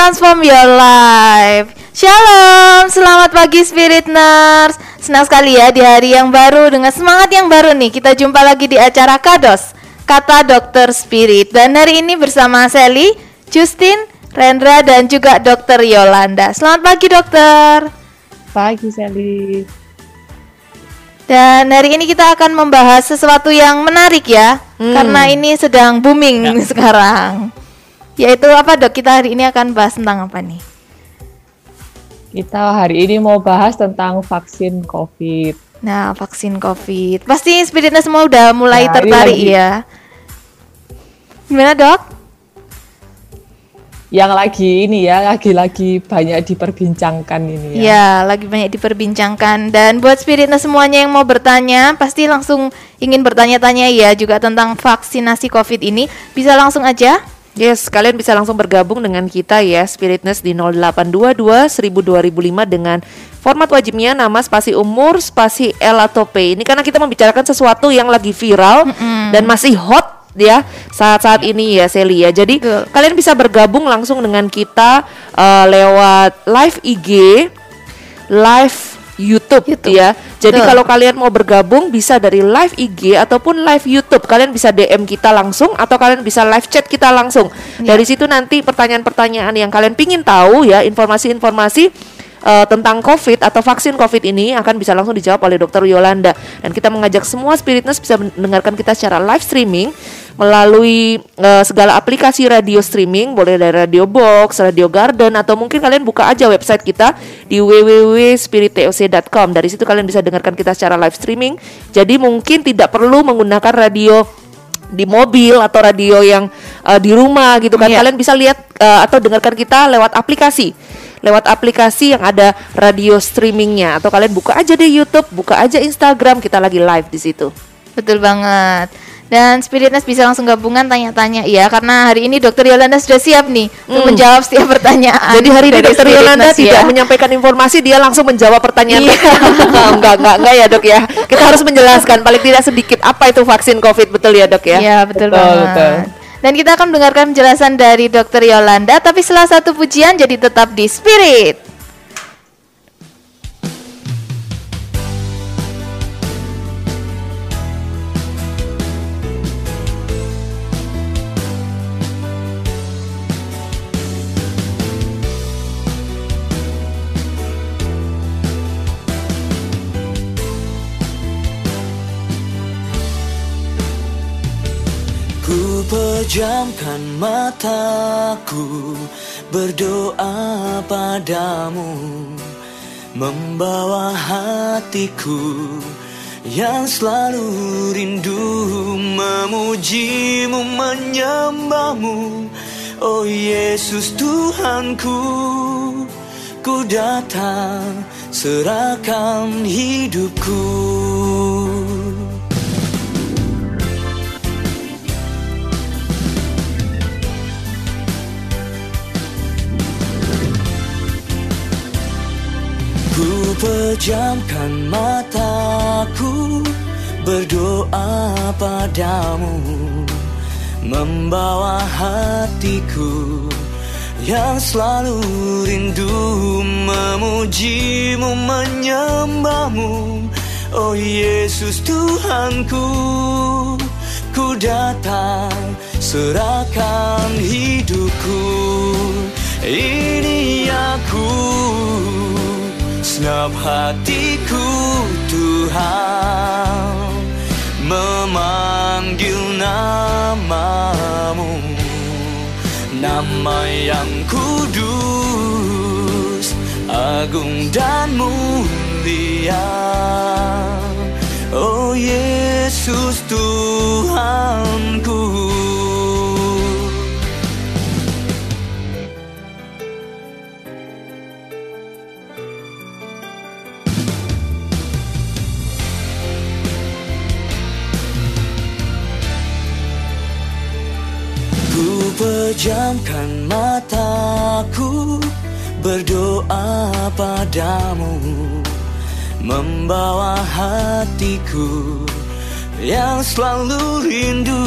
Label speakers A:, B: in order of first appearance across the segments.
A: Transform your life. Shalom, selamat pagi Spirit Nurse. Senang sekali ya di hari yang baru dengan semangat yang baru nih. Kita jumpa lagi di acara Kados, Kata Dokter Spirit. Dan hari ini bersama Sally, Justin, Rendra dan juga Dokter Yolanda. Selamat pagi dokter.
B: Pagi Sally.
A: Dan hari ini kita akan membahas sesuatu yang menarik ya, hmm. karena ini sedang booming ya. sekarang. Yaitu apa dok? Kita hari ini akan bahas tentang apa nih?
B: Kita hari ini mau bahas tentang vaksin COVID.
A: Nah, vaksin COVID. Pasti spiritnya semua udah mulai nah, tertarik ya. Gimana dok?
B: Yang lagi ini ya, lagi-lagi banyak diperbincangkan ini ya.
A: Ya, lagi banyak diperbincangkan. Dan buat spiritnya semuanya yang mau bertanya, pasti langsung ingin bertanya-tanya ya juga tentang vaksinasi COVID ini. Bisa langsung aja
C: Yes, kalian bisa langsung bergabung dengan kita ya Spiritness di 0822 1000 2005 dengan format wajibnya nama spasi umur spasi L atau P. Ini karena kita membicarakan sesuatu yang lagi viral mm -hmm. dan masih hot ya saat-saat ini ya Seli ya. Jadi Betul. kalian bisa bergabung langsung dengan kita uh, lewat live IG, live YouTube, YouTube. ya. Jadi kalau kalian mau bergabung bisa dari live IG ataupun live YouTube. Kalian bisa DM kita langsung atau kalian bisa live chat kita langsung. Ya. Dari situ nanti pertanyaan-pertanyaan yang kalian pingin tahu ya, informasi-informasi uh, tentang COVID atau vaksin COVID ini akan bisa langsung dijawab oleh Dokter Yolanda. Dan kita mengajak semua spiritness bisa mendengarkan kita secara live streaming melalui uh, segala aplikasi radio streaming, boleh dari Radio Box, Radio Garden, atau mungkin kalian buka aja website kita di www.spirittoc.com. Dari situ kalian bisa dengarkan kita secara live streaming. Jadi mungkin tidak perlu menggunakan radio di mobil atau radio yang uh, di rumah gitu kan. Yeah. Kalian bisa lihat uh, atau dengarkan kita lewat aplikasi lewat aplikasi yang ada radio streamingnya atau kalian buka aja di YouTube, buka aja Instagram, kita lagi live di situ.
A: Betul banget. Dan Spiritness bisa langsung gabungan tanya-tanya ya karena hari ini Dokter Yolanda sudah siap nih hmm. untuk menjawab setiap pertanyaan.
C: Jadi hari ini Dokter Yolanda ya. tidak menyampaikan informasi, dia langsung menjawab pertanyaan. Iya. enggak, enggak, enggak ya dok ya. Kita harus menjelaskan paling tidak sedikit apa itu vaksin COVID betul ya dok ya.
A: Iya betul, betul banget. Betul. Dan kita akan mendengarkan penjelasan dari Dokter Yolanda, tapi setelah satu pujian jadi tetap di Spirit.
D: Pejamkan mataku berdoa padamu Membawa hatiku yang selalu rindu. Memujimu, menyembahmu Oh Yesus Tuhanku. Ku datang serahkan hidupku pejamkan mataku berdoa padamu Membawa hatiku yang selalu rindu memujimu, menyembahmu. Oh Yesus Tuhanku Ku datang serahkan hidupku. Ini aku Segenap hatiku Tuhan Memanggil namamu. Nama yang kudus Agung dan mulia. Oh Yesus Tuhanku pejamkan mataku berdoa padamu membawa hatiku yang selalu rindu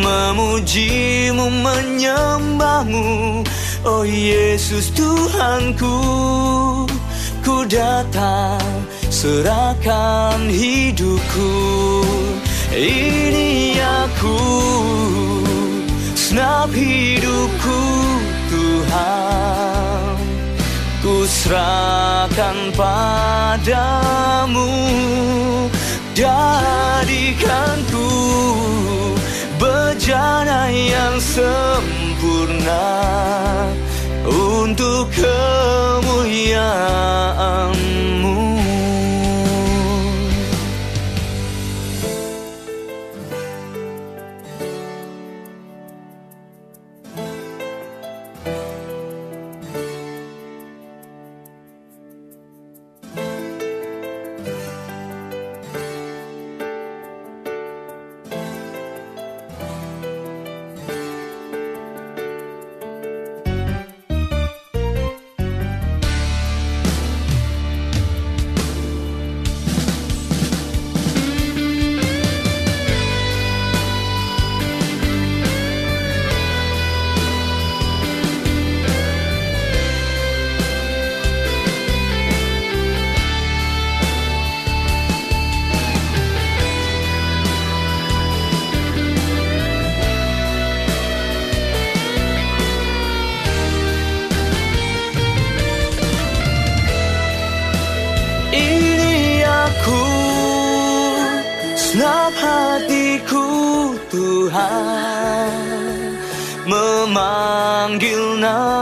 D: memujimu menyembahmu. Oh Yesus Tuhanku Ku datang serahkan hidupku. Ini aku Senap hidupku Tuhan. Ku serahkan padamu. Jadikanku Bejana yang sempurna Untuk kemuliaanmu Memanggil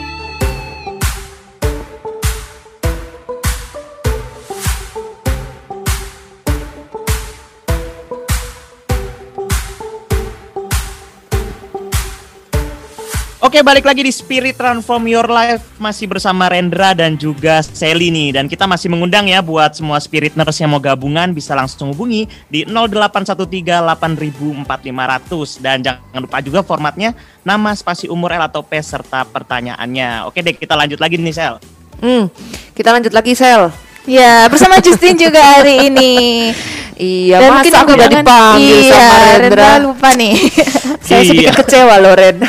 E: Oke, balik lagi di Spirit Transform Your Life masih bersama Rendra dan juga Sally nih. Dan kita masih mengundang ya buat semua Spiritners yang mau gabungan bisa langsung hubungi di 0813-804500 dan jangan lupa juga formatnya nama, spasi umur, L atau P serta pertanyaannya. Oke deh, kita lanjut lagi nih Sel.
C: Hmm, kita lanjut lagi Sel.
A: Ya, bersama Justin juga hari ini.
C: Iya,
A: Dan
C: mungkin
A: masa
C: aku gak dipanggil
A: iya,
C: sama Rendra.
A: lupa nih.
C: Saya sedikit
E: Iya.
C: kecewa loh Ren.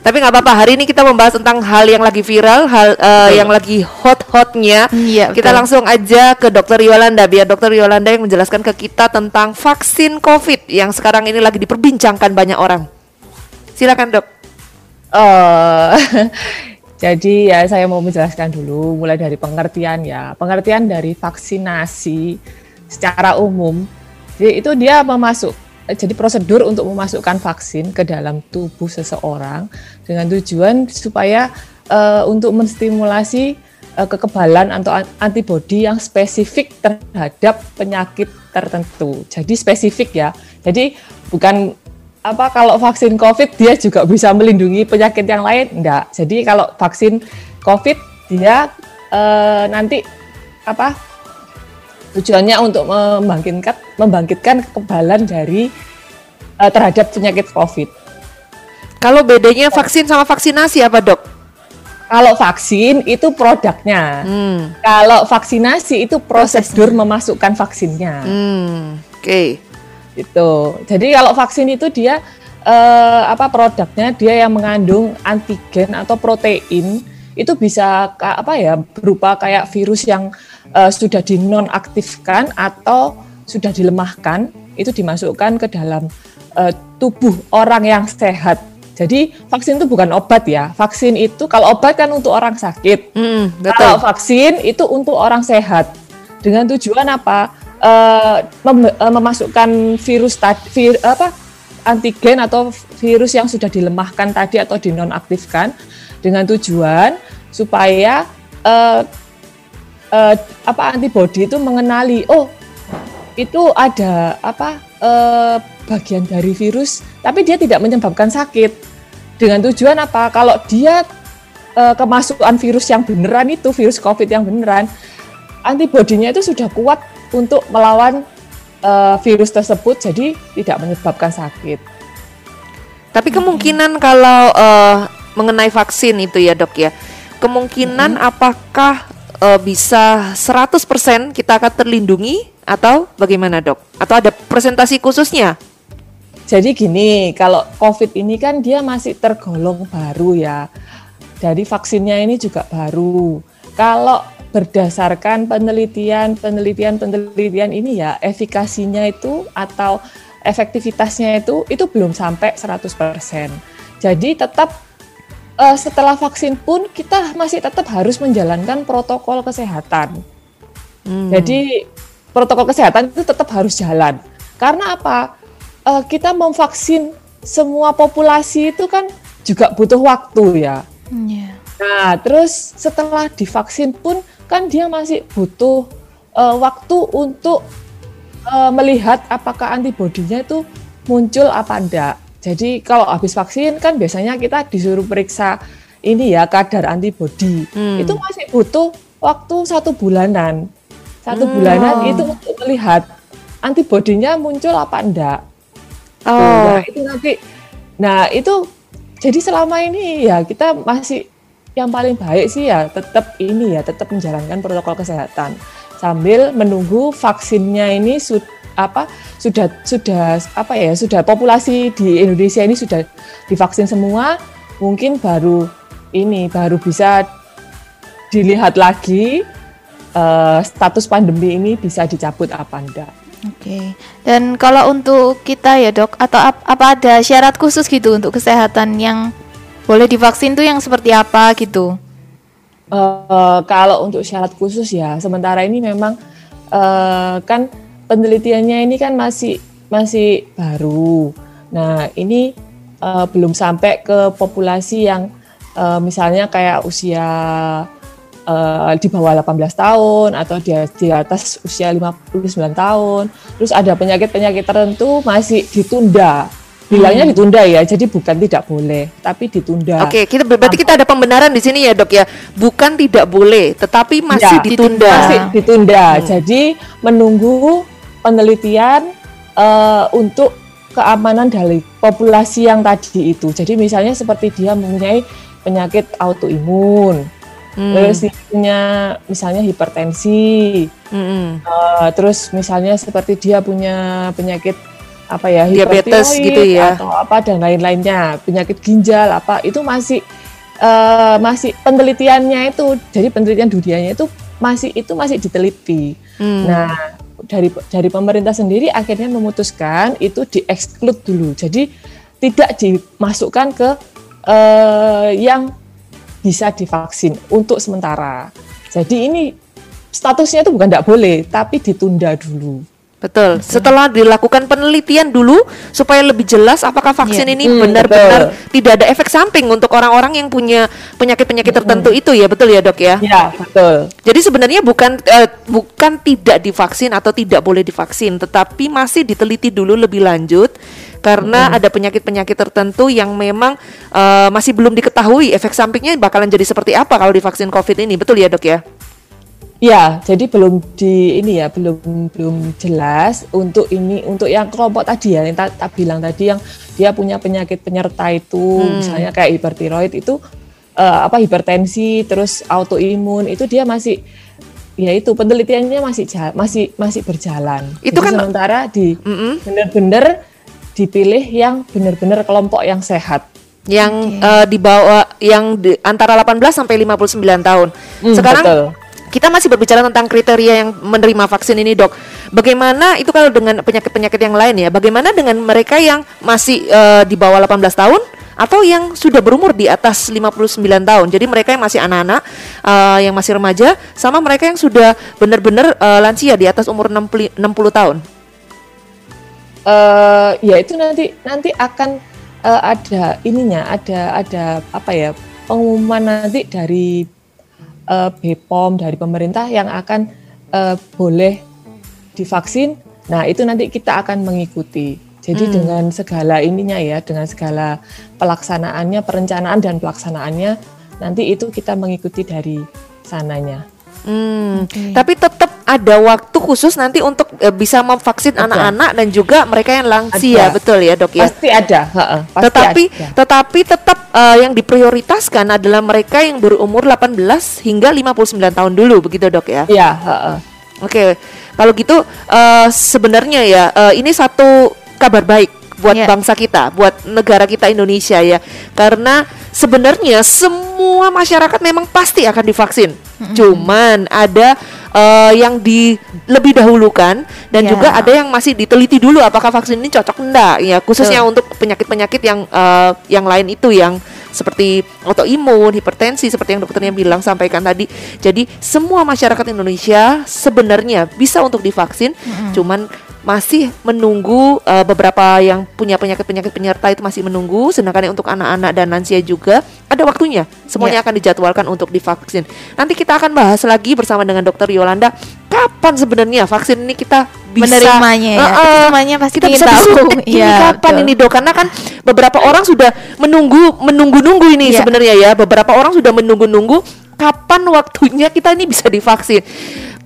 C: Tapi nggak apa-apa. Hari ini kita membahas tentang hal yang lagi viral, hal eh, yang lagi hot-hotnya.
A: Iya,
C: kita
A: betul.
C: langsung aja ke Dokter Yolanda biar Dokter Yolanda yang menjelaskan ke kita tentang vaksin COVID yang sekarang ini lagi diperbincangkan banyak orang. Silakan dok.
B: Eh, jadi ya saya mau menjelaskan dulu mulai dari pengertian ya. Pengertian dari vaksinasi secara umum. Jadi itu dia memasuk jadi prosedur untuk memasukkan vaksin ke dalam tubuh seseorang dengan tujuan supaya eh, untuk menstimulasi eh, kekebalan atau an- antibodi yang spesifik terhadap penyakit tertentu. Jadi spesifik ya. Jadi bukan apa kalau vaksin COVID dia juga bisa melindungi penyakit yang lain? Enggak. Jadi kalau vaksin COVID dia eh, nanti apa tujuannya untuk membangkitkan membangkitkan kekebalan dari eh, terhadap penyakit COVID.
C: Kalau bedanya vaksin sama vaksinasi apa dok?
B: Kalau vaksin itu produknya.
C: Hmm,
B: Kalau vaksinasi itu prosedur memasukkan vaksinnya.
C: hmm, oke.
B: Gitu. Jadi kalau vaksin itu dia eh, apa produknya dia yang mengandung antigen atau protein itu bisa apa ya berupa kayak virus yang eh, sudah dinonaktifkan atau sudah dilemahkan itu dimasukkan ke dalam eh, tubuh orang yang sehat. Jadi vaksin itu bukan obat ya. Vaksin itu kalau obat kan untuk orang sakit. Kalau
C: betul.
B: vaksin itu untuk orang sehat. Dengan tujuan apa? Eh, memasukkan virus tadi, vir- apa antigen atau virus yang sudah dilemahkan tadi atau dinonaktifkan dengan tujuan supaya eh, eh, apa antibodi itu mengenali oh itu ada apa eh, bagian dari virus tapi dia tidak menyebabkan sakit. Dengan tujuan apa? Kalau dia eh, kemasukan virus yang beneran itu virus covid yang beneran antibodinya itu sudah kuat untuk melawan eh, virus tersebut jadi tidak menyebabkan sakit
C: Tapi kemungkinan kalau eh, mengenai vaksin itu ya dok ya, kemungkinan apakah eh, bisa 100% kita akan terlindungi atau bagaimana dok? Atau ada presentasi khususnya?
B: Jadi gini, kalau COVID ini kan dia masih tergolong baru ya. Dari vaksinnya ini juga baru. Kalau berdasarkan penelitian, penelitian, penelitian ini ya, efikasinya itu atau efektivitasnya itu itu belum sampai 100%. Jadi tetap eh, setelah vaksin pun kita masih tetap harus menjalankan protokol kesehatan.
C: Hmm.
B: Jadi protokol kesehatan itu tetap harus jalan. Karena apa? Eh, kita memvaksin semua populasi itu kan juga butuh waktu ya.
A: Iya.
B: Nah, terus setelah divaksin pun kan dia masih butuh eh, waktu untuk eh, melihat apakah antibodinya itu muncul apa enggak. Jadi kalau habis vaksin kan biasanya kita disuruh periksa ini ya kadar antibodi.
C: Hmm.
B: Itu masih butuh waktu satu bulanan. Satu
C: Hmm.
B: bulanan itu untuk melihat antibodinya muncul apa enggak.
C: Oh,
B: Nah, itu nanti nah itu jadi selama ini ya kita masih yang paling baik sih ya tetap ini ya tetap menjalankan protokol kesehatan sambil menunggu vaksinnya ini sud, apa sudah sudah apa ya sudah populasi di Indonesia ini sudah divaksin semua mungkin baru ini baru bisa dilihat lagi eh, status pandemi ini bisa dicabut apa enggak.
A: Oke. Dan kalau untuk kita ya dok, atau ap- apa ada syarat khusus gitu untuk kesehatan yang boleh divaksin tuh yang seperti apa gitu?
B: Eh, kalau untuk syarat khusus ya, sementara ini memang eh, kan penelitiannya ini kan masih masih baru. Nah ini eh, belum sampai ke populasi yang eh, misalnya kayak usia eh, di bawah 18 tahun atau di, di atas usia 59 tahun. Terus ada penyakit-penyakit tertentu masih ditunda. Bilangnya ditunda ya, jadi bukan tidak boleh, tapi ditunda.
C: Oke, kita berarti kita ada pembenaran di sini ya dok ya, bukan tidak boleh, tetapi masih
B: Ya,
C: ditunda.
B: masih ditunda.
C: Hmm.
B: Jadi menunggu penelitian eh, untuk keamanan dari populasi yang tadi itu. Jadi misalnya seperti dia mempunyai penyakit autoimun,
C: Hmm,
B: terus dia punya misalnya hipertensi,
C: mm-mm.
B: eh, terus misalnya seperti dia punya penyakit apa ya
C: Diabetes gitu ya.
B: atau apa dan lain-lainnya penyakit ginjal apa itu masih eh, masih penelitiannya itu jadi penelitian dunianya itu masih itu masih diteliti
C: Hmm.
B: nah dari dari pemerintah sendiri akhirnya memutuskan itu dieksklud dulu jadi tidak dimasukkan ke eh, yang bisa divaksin untuk sementara jadi ini statusnya itu bukan tidak boleh tapi ditunda dulu
C: Betul. Setelah dilakukan penelitian dulu supaya lebih jelas apakah vaksin
A: Iya.
C: ini
B: Hmm,
C: benar-benar tidak ada efek samping untuk orang-orang yang punya penyakit-penyakit tertentu itu ya, betul ya, Dok ya?
B: ya betul
C: Jadi sebenarnya bukan eh, bukan tidak divaksin atau tidak boleh divaksin, tetapi masih diteliti dulu lebih lanjut karena ada penyakit-penyakit tertentu yang memang eh, masih belum diketahui efek sampingnya bakalan jadi seperti apa kalau divaksin COVID ini, betul ya, Dok ya?
B: Ya, jadi belum di ini ya, belum belum jelas untuk ini untuk yang kelompok tadi ya, yang tak, tak bilang tadi yang dia punya penyakit penyerta itu,
C: Hmm.
B: misalnya kayak hipertiroid itu eh, apa hipertensi, terus autoimun itu dia masih ya itu penelitiannya masih masih masih berjalan.
C: Itu
B: Jadi
C: kan-
B: sementara di
C: Mm-mm.
B: benar-benar dipilih yang benar-benar kelompok yang sehat.
C: yang eh, di bawah yang di, antara 18 sampai 59 tahun.
B: Hmm,
C: Sekarang
B: betul.
C: Kita masih berbicara tentang kriteria yang menerima vaksin ini, Dok. Bagaimana itu kalau dengan penyakit-penyakit yang lain ya? Bagaimana dengan mereka yang masih eh, di bawah 18 tahun atau yang sudah berumur di atas 59 tahun? Jadi mereka yang masih anak-anak, eh, yang masih remaja sama mereka yang sudah benar-benar eh, lansia di atas umur 60 60 tahun.
B: eh ya itu nanti nanti akan eh, ada ininya, ada ada apa ya pengumuman nanti dari eh, BPOM dari pemerintah yang akan eh, boleh divaksin. Nah itu nanti kita akan mengikuti. Jadi
C: Hmm.
B: dengan segala ininya ya, dengan segala pelaksanaannya, perencanaan dan pelaksanaannya, nanti itu kita mengikuti dari sananya.
C: Hmm, tapi tetap ada waktu khusus nanti untuk eh, bisa memvaksin anak-anak dan juga mereka yang lansia,
B: Ada.
C: betul ya dok ya.
B: Pasti ada, heeh, pasti
C: tetapi
B: ada.
C: tetapi tetap eh, yang diprioritaskan adalah mereka yang berumur 18 hingga 59 tahun dulu, begitu dok ya.
B: Iya.
C: Oke, kalau gitu eh, sebenarnya ya eh, ini satu kabar baik buat
A: Ya.
C: bangsa kita, buat negara kita Indonesia ya. Karena sebenarnya semua masyarakat memang pasti akan divaksin. Cuman ada eh, yang di lebih dahulukan dan
A: Ya.
C: juga ada yang masih diteliti dulu apakah vaksin ini cocok enggak ya, khususnya untuk penyakit-penyakit yang eh, yang lain itu yang seperti autoimun, hipertensi seperti yang dokternya bilang sampaikan tadi. Jadi semua masyarakat Indonesia sebenarnya bisa untuk divaksin, cuman masih menunggu eh, beberapa yang punya penyakit-penyakit penyerta itu masih menunggu, sedangkan yang untuk anak-anak dan lansia juga ada waktunya. Semuanya akan dijadwalkan untuk divaksin. Nanti kita akan bahas lagi bersama dengan Dokter Yolanda kapan sebenarnya vaksin ini kita bisa
A: Menerimanya ya.
C: Eh,
A: semuanya pasti
C: kita bisa
A: tahu.
C: ini
A: Iya,
C: kapan
A: betul.
C: ini dok karena kan beberapa orang sudah menunggu menunggu-nunggu ini
A: Iya.
C: sebenarnya ya beberapa orang sudah menunggu-nunggu kapan waktunya kita ini bisa divaksin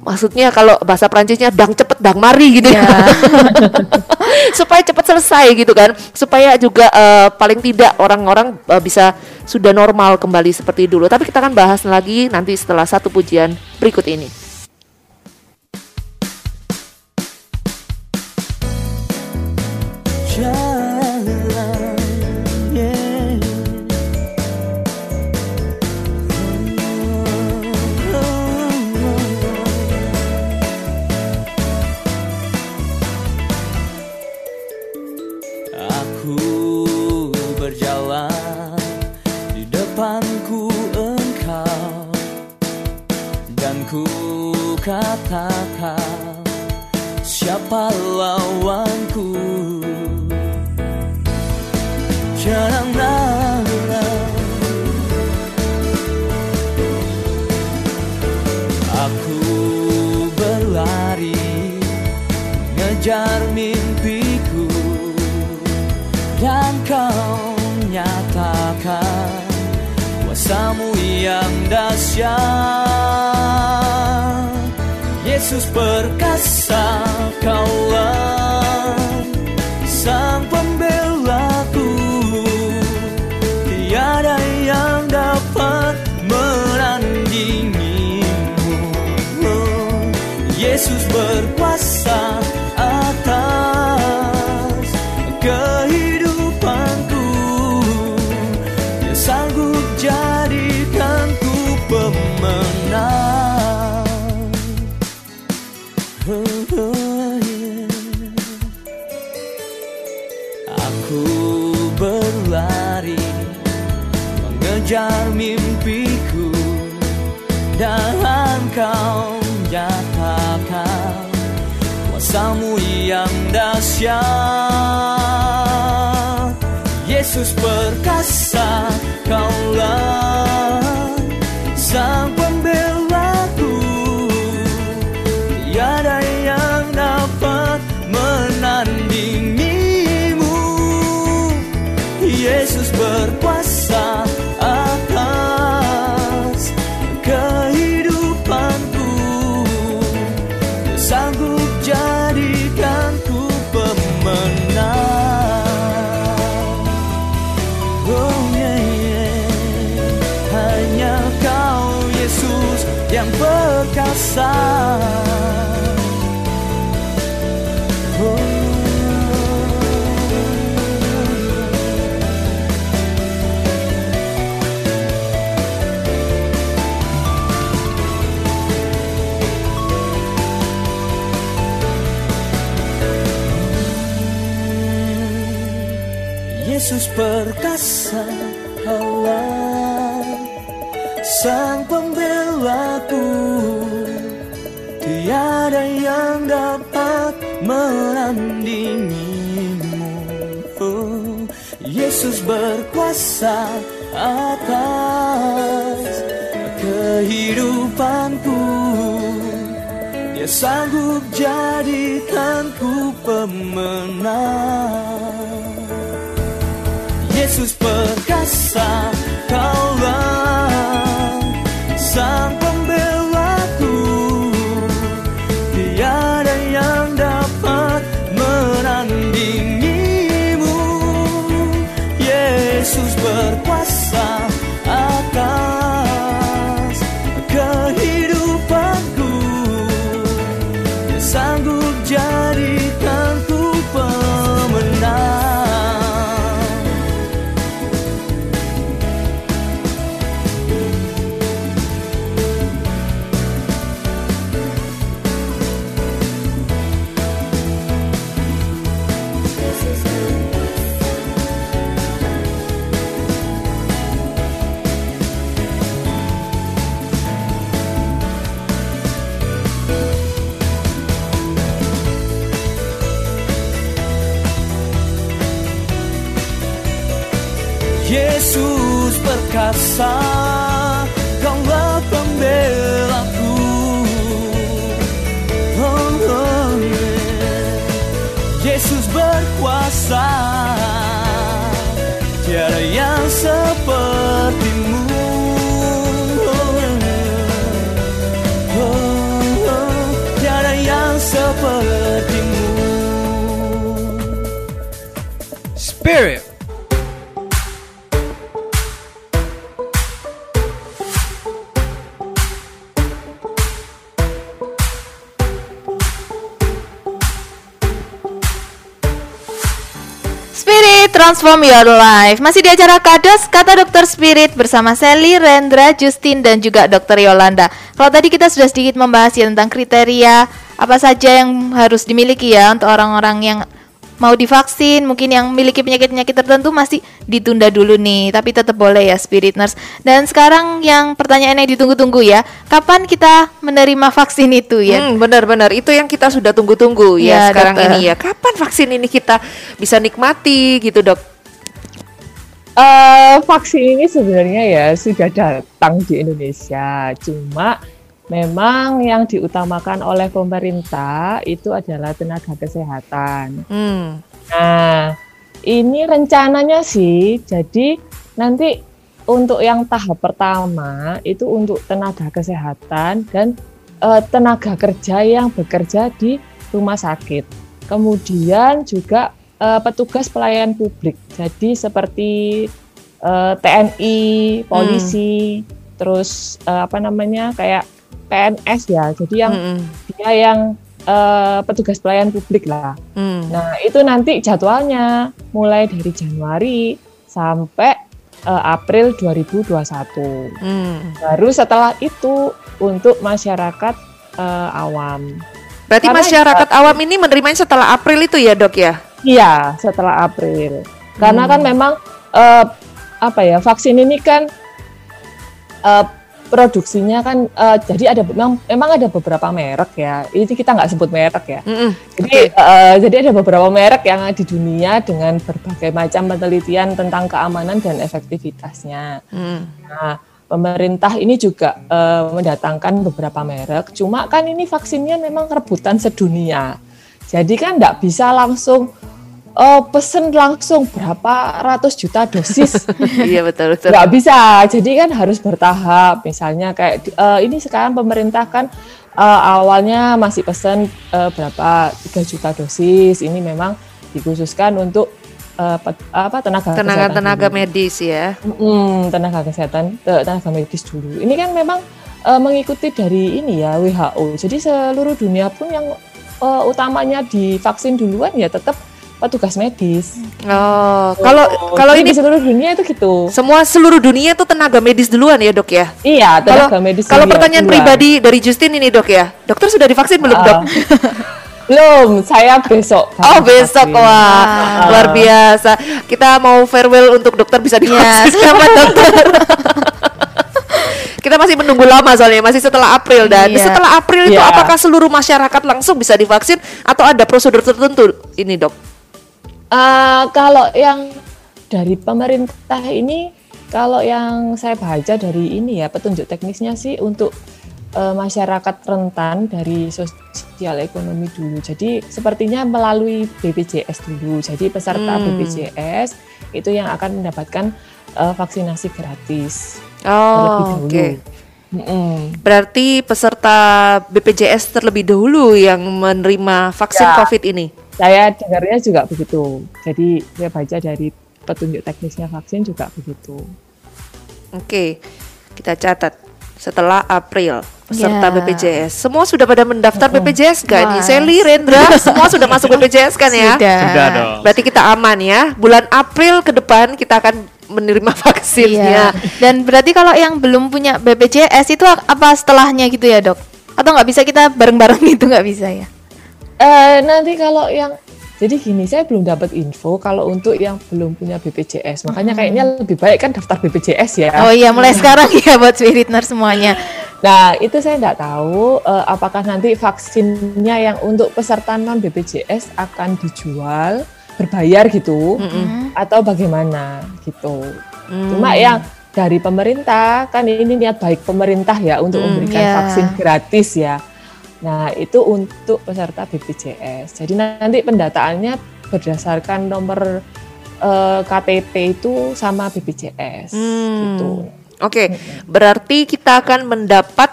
C: maksudnya kalau bahasa Prancisnya dang cepet dang mari gitu. Ya
A: Ya.
C: supaya cepat selesai gitu kan. Supaya juga eh, paling tidak orang-orang eh, bisa sudah normal kembali seperti dulu. Tapi kita akan bahas lagi nanti setelah satu pujian berikut ini
D: kuasamu yang dahsyat. Yesus perkasa kaulah sang perkasa berkuasa atas kehidupanku. Dia sanggup jadikanku pemenang. Yesus perkasa
A: passar. Transform Your Life. Masih di acara Kados Kata Dokter Spirit bersama Sally, Rendra, Justin dan juga Dokter Yolanda. Kalau tadi kita sudah sedikit membahas ya tentang kriteria Apa saja yang harus dimiliki ya untuk orang-orang yang mau divaksin Mungkin yang memiliki penyakit-penyakit tertentu masih ditunda dulu nih Tapi tetap boleh ya Spirit Nurse Dan sekarang yang pertanyaan yang ditunggu-tunggu ya Kapan kita menerima vaksin itu ya?
C: Hmm, benar-benar itu yang kita sudah tunggu-tunggu ya,
A: Ya,
C: sekarang
A: dokter.
C: ini ya. Kapan vaksin ini kita bisa nikmati gitu dok?
B: Eh, vaksin ini sebenarnya ya sudah datang di Indonesia, cuma memang yang diutamakan oleh pemerintah itu adalah tenaga kesehatan.
C: Hmm.
B: Nah, ini rencananya sih, jadi nanti untuk yang tahap pertama itu untuk tenaga kesehatan dan eh, tenaga kerja yang bekerja di rumah sakit. Kemudian juga eh, petugas pelayan publik. Jadi seperti eh, TNI, polisi, terus eh, apa namanya kayak PNS ya. Jadi yang
C: Mm-mm.
B: dia yang eh, petugas pelayan publik lah.
C: Hmm.
B: Nah, itu nanti jadwalnya mulai dari Januari sampai eh, April 2021.
C: Hmm.
B: Baru setelah itu untuk masyarakat eh, awam.
C: Berarti
B: Karena
C: masyarakat awam ini menerimanya setelah April itu ya dok ya?
B: Iya, setelah April. Karena
C: Hmm.
B: kan memang eh, apa ya, vaksin ini kan eh, produksinya kan eh, jadi ada memang, memang ada beberapa merek ya. Ini kita nggak sebut merek ya.
C: Mm-mm.
B: Jadi, eh, jadi ada beberapa merek yang di dunia dengan berbagai macam penelitian tentang keamanan dan efektivitasnya.
C: Hmm.
B: Nah, pemerintah ini juga eh, mendatangkan beberapa merek. Cuma kan ini vaksinnya memang rebutan sedunia. Jadi kan nggak bisa langsung eh, pesen langsung berapa ratus juta dosis.
C: iya betul betul.
B: nggak bisa jadi kan harus bertahap misalnya kayak eh, ini sekarang pemerintah kan eh, awalnya masih pesan eh, berapa 3 juta dosis ini memang dikhususkan untuk pet- apa tenaga
C: Tenaga tenaga
B: dulu.
C: medis ya.
B: Mm, tenaga kesehatan eh, tenaga medis dulu ini kan memang eh, mengikuti dari ini ya WHO jadi seluruh dunia pun yang eh, utamanya divaksin duluan ya tetap petugas medis
C: Oh, kalau
B: Oh,
C: kalau ini
B: di seluruh dunia itu gitu
C: semua seluruh dunia itu tenaga medis duluan ya dok ya?
B: Iya, tenaga medis
C: kalau pertanyaan
B: duluan.
C: pribadi dari Justin ini dok ya, dokter sudah divaksin belum
B: Ah.
C: dok?
B: Belum, saya besok.
C: Oh besok
B: vaksin.
C: wah
A: Ah.
C: luar biasa. Kita mau farewell untuk dokter bisa divaksin selamat dokter. Kita masih menunggu lama soalnya masih setelah April dan
A: Iya.
C: setelah April itu
B: Iya.
C: apakah seluruh masyarakat langsung bisa divaksin atau ada prosedur tertentu ini dok?
B: Eh, kalau yang dari pemerintah ini, kalau yang saya baca dari ini ya petunjuk teknisnya sih untuk eh, masyarakat rentan dari sosial ekonomi dulu. Jadi sepertinya melalui BPJS dulu. Jadi peserta
C: Hmm.
B: BPJS itu yang akan mendapatkan eh, vaksinasi gratis
C: Oh oke.
B: Mm-mm.
C: Berarti peserta BPJS terlebih dahulu yang menerima vaksin
B: Ya.
C: COVID ini.
B: Saya dengarnya juga begitu. Jadi saya baca dari petunjuk teknisnya vaksin juga begitu.
C: Oke, kita catat setelah April peserta
A: Ya.
C: BPJS. Semua sudah pada mendaftar BPJS gak nih?
A: Wah.
C: Sally, Rendra, semua sudah masuk BPJS kan ya?
A: Sudah.
E: Sudah dong.
C: Berarti kita aman ya. Bulan April ke depan kita akan menerima
A: Iya.
C: vaksinnya.
A: Dan berarti kalau yang belum punya BPJS itu apa setelahnya gitu ya dok? Atau nggak bisa kita bareng-bareng gitu nggak bisa ya?
B: Eh nanti kalau yang jadi gini, saya belum dapat info kalau untuk yang belum punya BPJS. Makanya kayaknya lebih baik kan daftar BPJS ya.
A: Oh iya mulai sekarang ya buat Spiritner semuanya.
B: Nah, itu saya nggak tahu eh, apakah nanti vaksinnya yang untuk peserta non BPJS akan dijual berbayar gitu
A: Hmm.
B: atau bagaimana gitu.
C: Hmm.
B: Cuma yang dari pemerintah kan ini niat baik pemerintah ya untuk
C: Hmm,
B: memberikan
A: iya.
B: vaksin gratis ya. Nah, itu untuk peserta BPJS. Jadi nanti pendataannya berdasarkan nomor eh, KTP itu sama BPJS
C: Hmm.
B: gitu.
C: Oke, berarti kita akan mendapat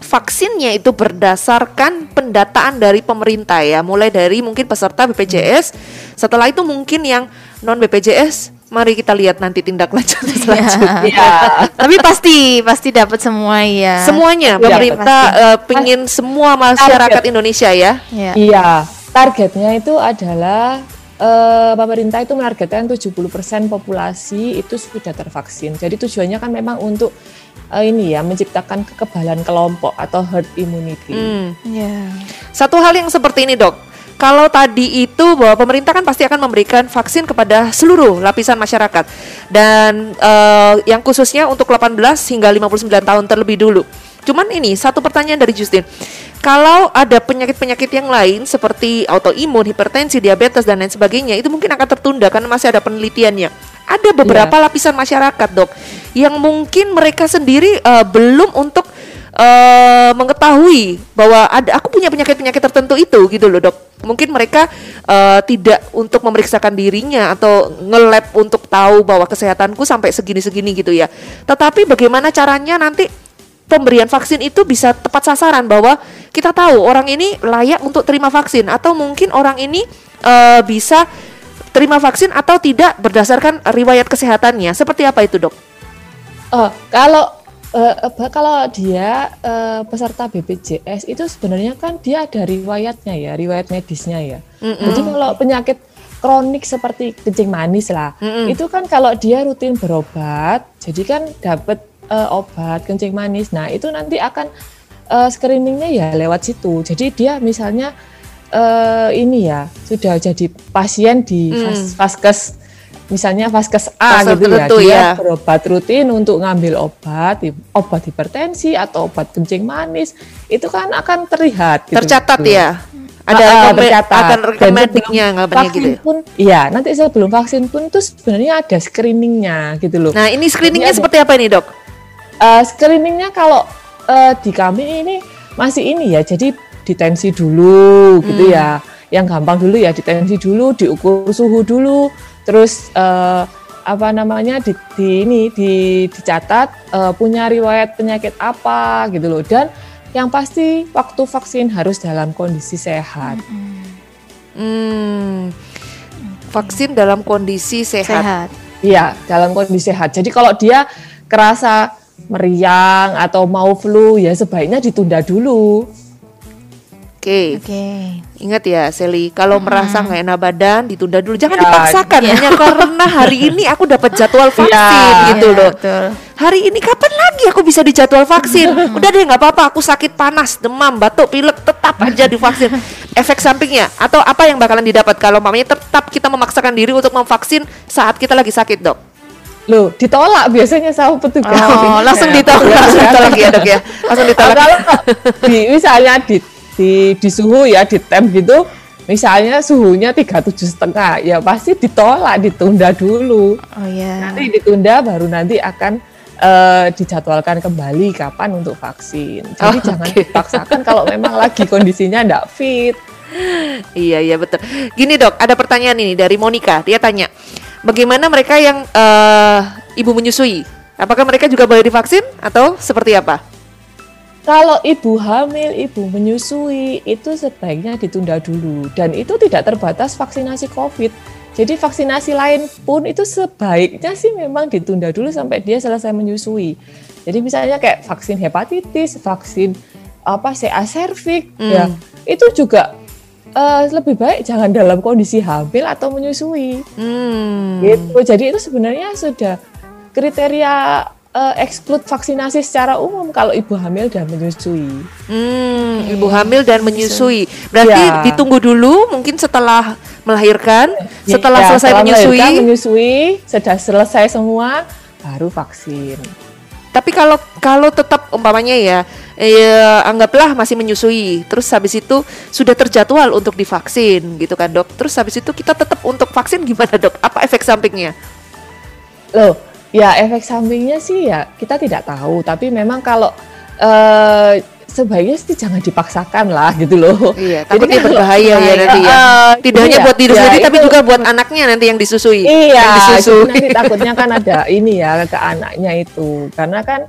C: vaksinnya itu berdasarkan pendataan dari pemerintah ya, mulai dari mungkin peserta BPJS. Setelah itu mungkin yang non BPJS, mari kita lihat nanti tindak lanjut selanjutnya.
B: Iya.
A: Tapi pasti pasti dapat semua ya.
C: Semuanya
B: Iya,
C: pemerintah eh, pingin semua masyarakat Indonesia ya.
A: Ya.
B: Iya, targetnya itu adalah eh, pemerintah itu menargetkan 70% populasi itu sudah tervaksin. Jadi tujuannya kan memang untuk eh, ini ya menciptakan kekebalan kelompok atau herd immunity.
C: Hmm.
A: Ya.
C: Satu hal yang seperti ini dok. Kalau tadi itu bahwa pemerintah kan pasti akan memberikan vaksin kepada seluruh lapisan masyarakat dan eh, yang khususnya untuk 18 hingga 59 tahun terlebih dulu. Cuman ini satu pertanyaan dari Justin. Kalau ada penyakit-penyakit yang lain seperti autoimun, hipertensi, diabetes dan lain sebagainya itu mungkin akan tertunda karena masih ada penelitiannya. Ada beberapa lapisan masyarakat, Dok, yang mungkin mereka sendiri eh, belum untuk eh mengetahui bahwa ada aku punya penyakit-penyakit tertentu itu gitu loh dok. Mungkin mereka eh, tidak untuk memeriksakan dirinya atau nge-lab untuk tahu bahwa kesehatanku sampai segini-segini gitu ya. Tetapi bagaimana caranya nanti pemberian vaksin itu bisa tepat sasaran bahwa kita tahu orang ini layak untuk terima vaksin atau mungkin orang ini eh, bisa terima vaksin atau tidak berdasarkan riwayat kesehatannya. Seperti apa itu dok?
B: Oh, kalau apa, kalau dia eh, peserta BPJS itu sebenarnya kan dia ada riwayatnya ya, riwayat medisnya ya. Jadi kalau penyakit kronik seperti kencing manis lah,
C: Mm-mm.
B: itu kan kalau dia rutin berobat, jadi kan dapat eh, obat kencing manis. Nah itu nanti akan eh, screeningnya ya lewat situ. Jadi dia misalnya eh, ini ya sudah jadi pasien di vas- vaskes misalnya vaskes A
C: Fase
B: gitu ya
C: tertentu
B: dia
C: ya.
B: berobat rutin untuk ngambil obat obat hipertensi atau obat kencing manis itu kan akan terlihat gitu.
C: Tercatat ya?
B: Ah,
C: Ada
B: ah,
C: rekome-
B: tercatat.
C: akan
B: Dan
C: rekomendingnya
B: sebelum
C: ngapainnya gitu
B: vaksin
C: ya?
B: pun iya nanti sebelum vaksin pun itu sebenarnya ada screeningnya gitu loh
C: Nah ini screeningnya
B: ada-
C: seperti apa ini dok?
B: Eh, screeningnya kalau eh, di kami ini masih ini ya jadi ditensi dulu gitu
C: Hmm.
B: ya yang gampang dulu ya ditensi dulu diukur suhu dulu terus eh, apa namanya di, di ini di, dicatat eh, punya riwayat penyakit apa gitu loh dan yang pasti waktu vaksin harus dalam kondisi sehat
C: Hmm, vaksin dalam kondisi sehat.
A: Sehat.
B: Iya, dalam kondisi sehat. Jadi kalau dia kerasa meriang atau mau flu, ya sebaiknya ditunda dulu.
C: Oke,
A: Oke.
C: ingat ya Sally, kalau merasa nggak enak badan ditunda dulu. Jangan
B: Ya,
C: dipaksakan
A: iya.
C: hanya karena hari ini aku dapat jadwal vaksin
B: Ya,
C: gitu
A: Iya,
C: loh.
A: Betul.
C: Hari ini kapan lagi aku bisa dijadwal vaksin? Udah deh nggak apa-apa, aku sakit panas, demam, batuk, pilek, tetap aja divaksin. Efek sampingnya atau apa yang bakalan didapat kalau mamanya tetap kita memaksakan diri untuk memvaksin saat kita lagi sakit, Dok?
B: Loh, ditolak biasanya sama petugas.
C: Oh, langsung ditolak,
B: Iya,
C: langsung
B: kan?
C: ditolak ya, Dok ya. Langsung ditolak.
B: kalau misalnya di, di di suhu ya di temp gitu misalnya suhunya 37 setengah ya pasti ditolak ditunda dulu
A: Oh ya.
B: nanti ditunda baru nanti akan eh, dijadwalkan kembali kapan untuk vaksin jadi
C: Oh,
B: jangan
C: oke.
B: dipaksakan kalau memang lagi kondisinya tidak fit
C: Iya iya betul. Gini dok, ada pertanyaan ini dari Monica. Dia tanya, bagaimana mereka yang eh, ibu menyusui? Apakah mereka juga boleh divaksin atau seperti apa?
B: Kalau ibu hamil, ibu menyusui itu sebaiknya ditunda dulu dan itu tidak terbatas vaksinasi COVID. Jadi vaksinasi lain pun itu sebaiknya sih memang ditunda dulu sampai dia selesai menyusui. Jadi misalnya kayak vaksin hepatitis, vaksin apa CA cervix
C: Hmm.
B: ya itu juga eh, lebih baik jangan dalam kondisi hamil atau menyusui
C: Hmm.
B: gitu. Jadi itu sebenarnya sudah kriteria eh, exclude vaksinasi secara umum kalau ibu hamil dan menyusui.
C: Hmm, ibu hamil dan menyusui. Berarti
B: Ya.
C: ditunggu dulu mungkin setelah melahirkan, setelah
B: Ya,
C: selesai
B: setelah
C: menyusui.
B: melahirkan, menyusui, sudah selesai semua, baru vaksin.
C: Tapi kalau kalau tetap umpamanya ya, eh, anggaplah masih menyusui, terus habis itu sudah terjadwal untuk divaksin gitu kan dok. Terus habis itu kita tetap untuk vaksin gimana dok? Apa efek sampingnya?
B: Loh, ya efek sampingnya sih ya kita tidak tahu. Tapi memang kalau eh, sebaiknya sih jangan dipaksakan lah gitu loh.
C: Iya,
B: Jadi
C: takutnya
B: kalau-
C: berbahaya ya
B: Nah,
C: nanti ya.
B: eh,
C: Tidak hanya
B: iya,
C: buat diri
B: ya,
C: sendiri tapi
B: itu-
C: juga buat anaknya nanti yang disusui.
B: Iya,
C: yang disusui.
B: nanti takutnya kan ada ini ya ke anaknya itu. Karena kan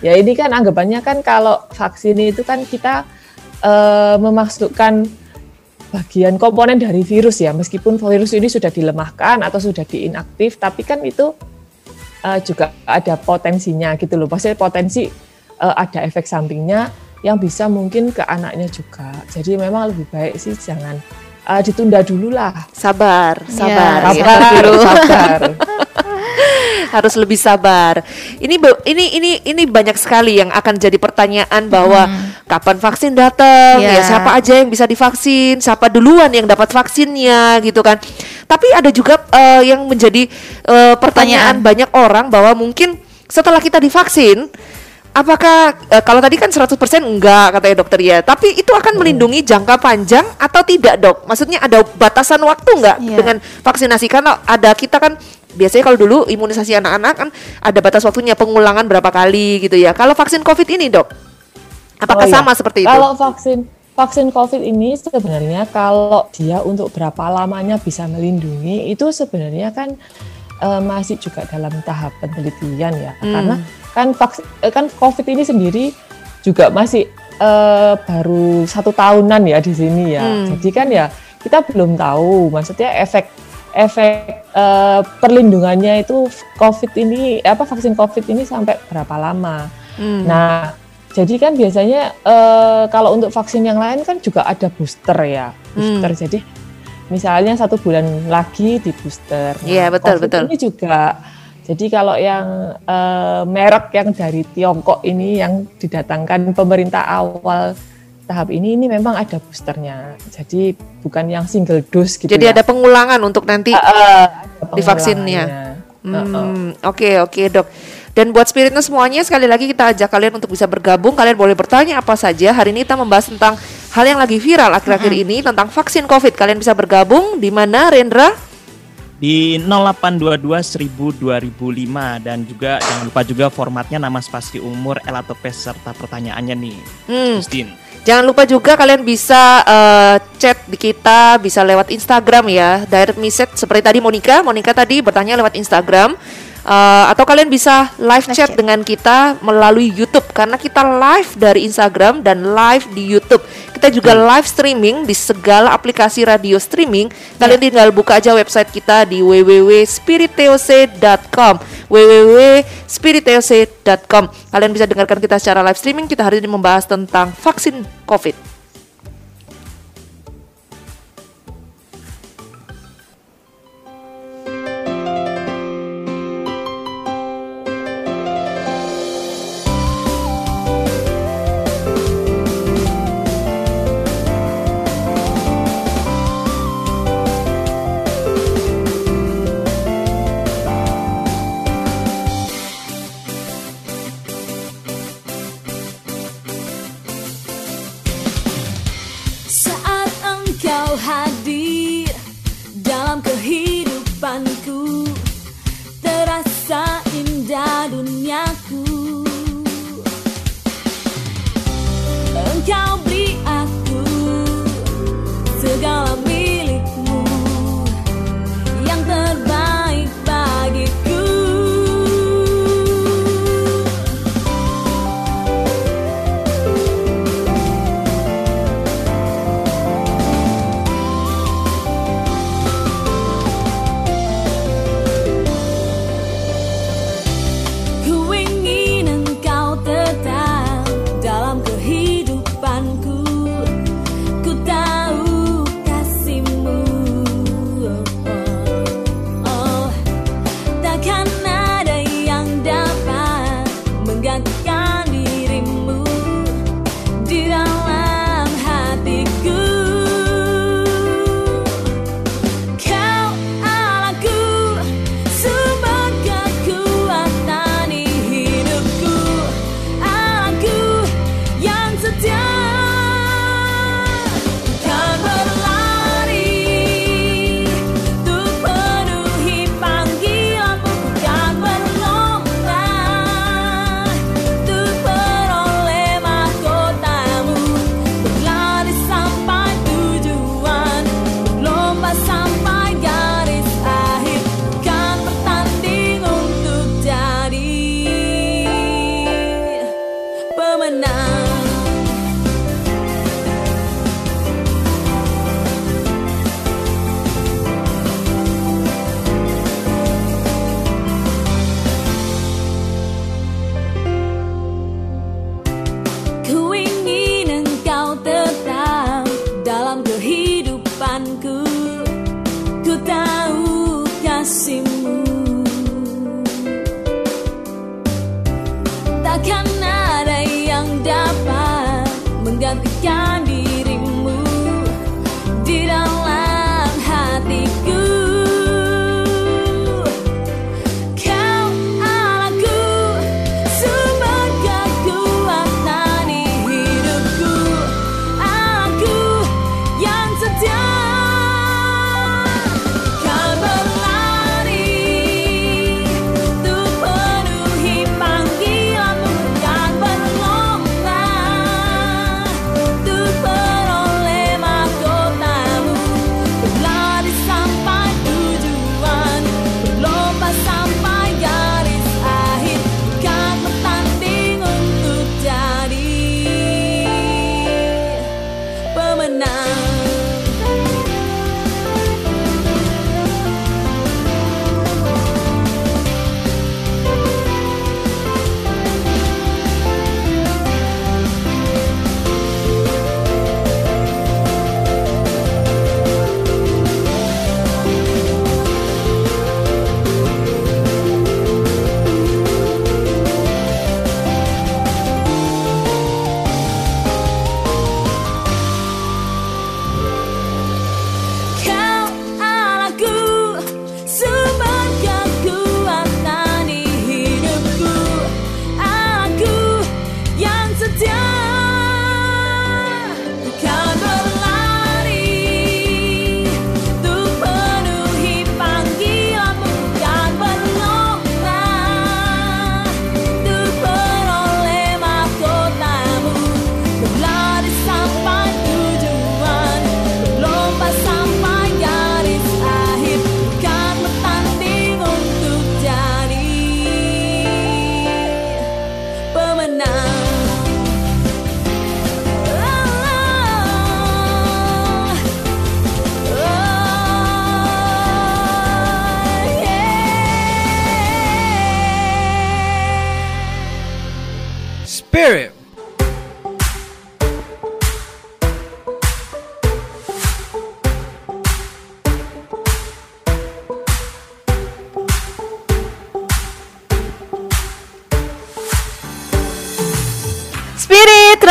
B: ya ini kan anggapannya kan kalau vaksin itu kan kita eh, memasukkan bagian komponen dari virus ya. Meskipun virus ini sudah dilemahkan atau sudah diinaktif, tapi kan itu eh, juga ada potensinya gitu loh. Pasti potensi eh, ada efek sampingnya yang bisa mungkin ke anaknya juga. Jadi memang lebih baik sih jangan eh, ditunda dulu lah.
C: Sabar, sabar,
A: Ya,
C: ya.
A: sabar dulu.
B: sabar.
C: harus lebih sabar. Ini ini ini ini banyak sekali yang akan jadi pertanyaan bahwa kapan vaksin datang,
A: Ya.
C: ya siapa aja yang bisa divaksin, siapa duluan yang dapat vaksinnya gitu kan. Tapi ada juga eh, yang menjadi eh, pertanyaan
A: Pertanyaan.
C: banyak orang bahwa mungkin setelah kita divaksin Apakah eh, kalau tadi kan 100% enggak katanya dokter ya, tapi itu akan melindungi jangka panjang atau tidak, Dok? Maksudnya ada batasan waktu enggak
A: Iya.
C: dengan vaksinasi karena ada kita kan biasanya kalau dulu imunisasi anak-anak kan ada batas waktunya pengulangan berapa kali gitu ya. Kalau vaksin Covid ini, Dok, apakah
B: Oh, iya.
C: sama seperti itu?
B: Kalau vaksin vaksin COVID ini sebenarnya kalau dia untuk berapa lamanya bisa melindungi itu sebenarnya kan eh, masih juga dalam tahap penelitian ya.
C: Hmm.
B: Karena kan vaks, eh, kan COVID ini sendiri juga masih eh, baru satu tahunan ya di sini ya.
C: Hmm.
B: Jadi kan ya kita belum tahu maksudnya efek efek eh, perlindungannya itu COVID ini apa vaksin COVID ini sampai berapa lama.
C: Hmm.
B: Nah, jadi kan biasanya eh, kalau untuk vaksin yang lain kan juga ada booster ya, booster.
C: Hmm.
B: Jadi misalnya satu bulan lagi di booster. Nah,
C: Iya, betul,
B: COVID
C: betul.
B: Ini juga. Jadi kalau yang eh, merek yang dari Tiongkok ini yang didatangkan pemerintah awal tahap ini ini memang ada boosternya. Jadi bukan yang single dose gitu.
C: Jadi
B: ya.
C: ada pengulangan untuk nanti
B: Eh, ada
C: di vaksinnya.
B: pengulangannya. Heeh.
C: Hmm, oke oke dok. Dan buat spiritnya semuanya sekali lagi kita ajak kalian untuk bisa bergabung. Kalian boleh bertanya apa saja. Hari ini kita membahas tentang hal yang lagi viral akhir-akhir ini tentang vaksin COVID. Kalian bisa bergabung di mana Rendra?
E: di 0822 1000 2005 dan juga jangan lupa juga formatnya nama spasi umur L atau P serta pertanyaannya nih.
C: Hmm,
E: Justin.
C: Jangan lupa juga kalian bisa eh, chat di kita, bisa lewat Instagram ya, direct message seperti tadi Monica. Monica tadi bertanya lewat Instagram. Eh, atau kalian bisa live chat
A: chat.
C: dengan kita melalui YouTube karena kita live dari Instagram dan live di YouTube. Kita juga live streaming di segala aplikasi radio streaming. Kalian tinggal buka aja website kita di www.spiriteoc.com www.spiriteoc.com Kalian bisa dengarkan kita secara live streaming. Kita hari ini membahas tentang vaksin COVID.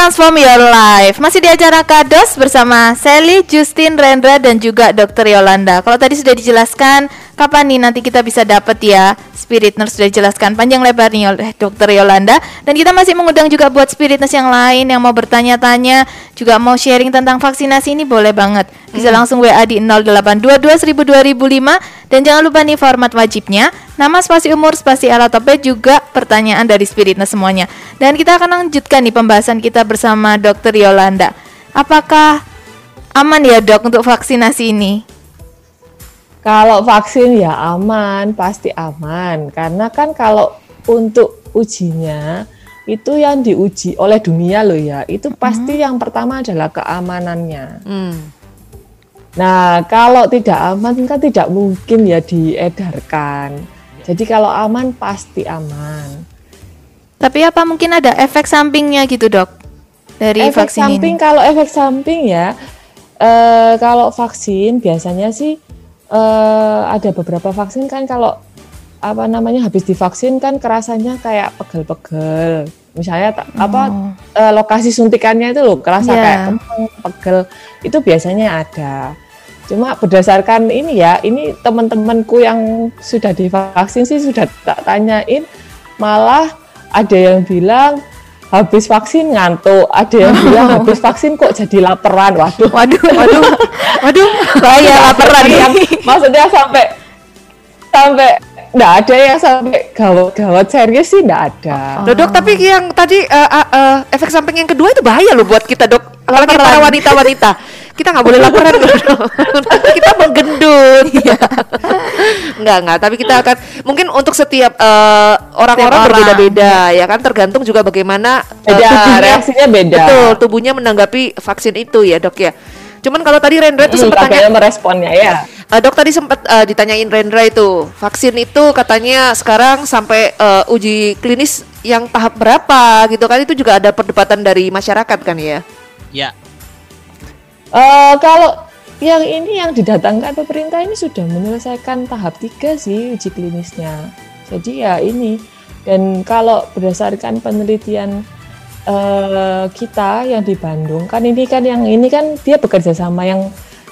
A: Transform Your Life. Masih di acara Kados bersama Sally, Justin, Rendra, dan juga Dr. Yolanda. Kalau tadi sudah dijelaskan Kapan nih nanti kita bisa dapat ya? Spirit Nurse sudah dijelaskan panjang lebar nih oleh Dr. Yolanda. Dan kita masih mengundang juga buat Spirit Nurse yang lain Yang mau bertanya-tanya Juga mau sharing tentang vaksinasi ini boleh banget. Bisa langsung WA di 0822 1000 2005 Dan jangan lupa nih format wajibnya Nama spasi umur spasi alat topet juga pertanyaan dari Spirit Nurse semuanya Dan kita akan lanjutkan nih pembahasan kita bersama Dr. Yolanda Apakah aman ya dok untuk vaksinasi ini?
B: Kalau vaksin ya aman, pasti aman. Karena kan kalau untuk ujinya itu yang diuji oleh dunia loh ya, itu pasti yang pertama adalah keamanannya.
C: Hmm.
B: Nah, kalau tidak aman kan tidak mungkin ya diedarkan. Jadi kalau aman pasti aman.
A: Tapi apa mungkin ada efek sampingnya gitu dok dari
B: efek
A: vaksin
B: samping
A: ini?
B: kalau efek samping ya, eh, kalau vaksin biasanya sih eh, ada beberapa vaksin kan kalau apa namanya habis divaksin kan kerasanya kayak pegel-pegel. Misalnya ta- apa eh, lokasi suntikannya itu loh kerasa
A: Iya.
B: kayak pegel. Itu biasanya ada. Cuma berdasarkan ini ya, ini teman-temanku yang sudah divaksin sih sudah tak tanyain, malah ada yang bilang habis vaksin ngantuk, ada yang bilang habis vaksin kok jadi laparan. Waduh,
A: Waduh, waduh, waduh, bahaya laparan
B: yang maksudnya sampai sampai nggak ada yang sampai gawat-gawat serius sih nggak ada.
C: Loh, dok, tapi yang tadi eh, eh, efek samping yang kedua itu bahaya loh buat kita dok. Apalagi para wanita-wanita. Kita nggak boleh laporan kita menggendut. Enggak, enggak. Tapi kita akan mungkin untuk setiap eh, orang-orang
A: Setiap orang.
C: berbeda-beda ya kan tergantung juga bagaimana eh,
B: Beda,
C: tubuhnya-
B: reaksinya beda.
C: Betul, tubuhnya menanggapi vaksin itu ya dok ya. Cuman kalau tadi Rendra itu
B: Hmm,
C: sempat tanya
B: meresponnya ya.
C: Eh, dok tadi sempat eh, ditanyain Rendra itu vaksin itu katanya sekarang sampai eh, uji klinis yang tahap berapa gitu kan itu juga ada perdebatan dari masyarakat kan ya.
E: Ya,
B: Eh, kalau yang ini yang didatangkan pemerintah ini sudah menyelesaikan tahap tiga sih uji klinisnya. Jadi ya ini dan kalau berdasarkan penelitian eh, kita yang di Bandung kan ini kan yang ini kan dia bekerja sama yang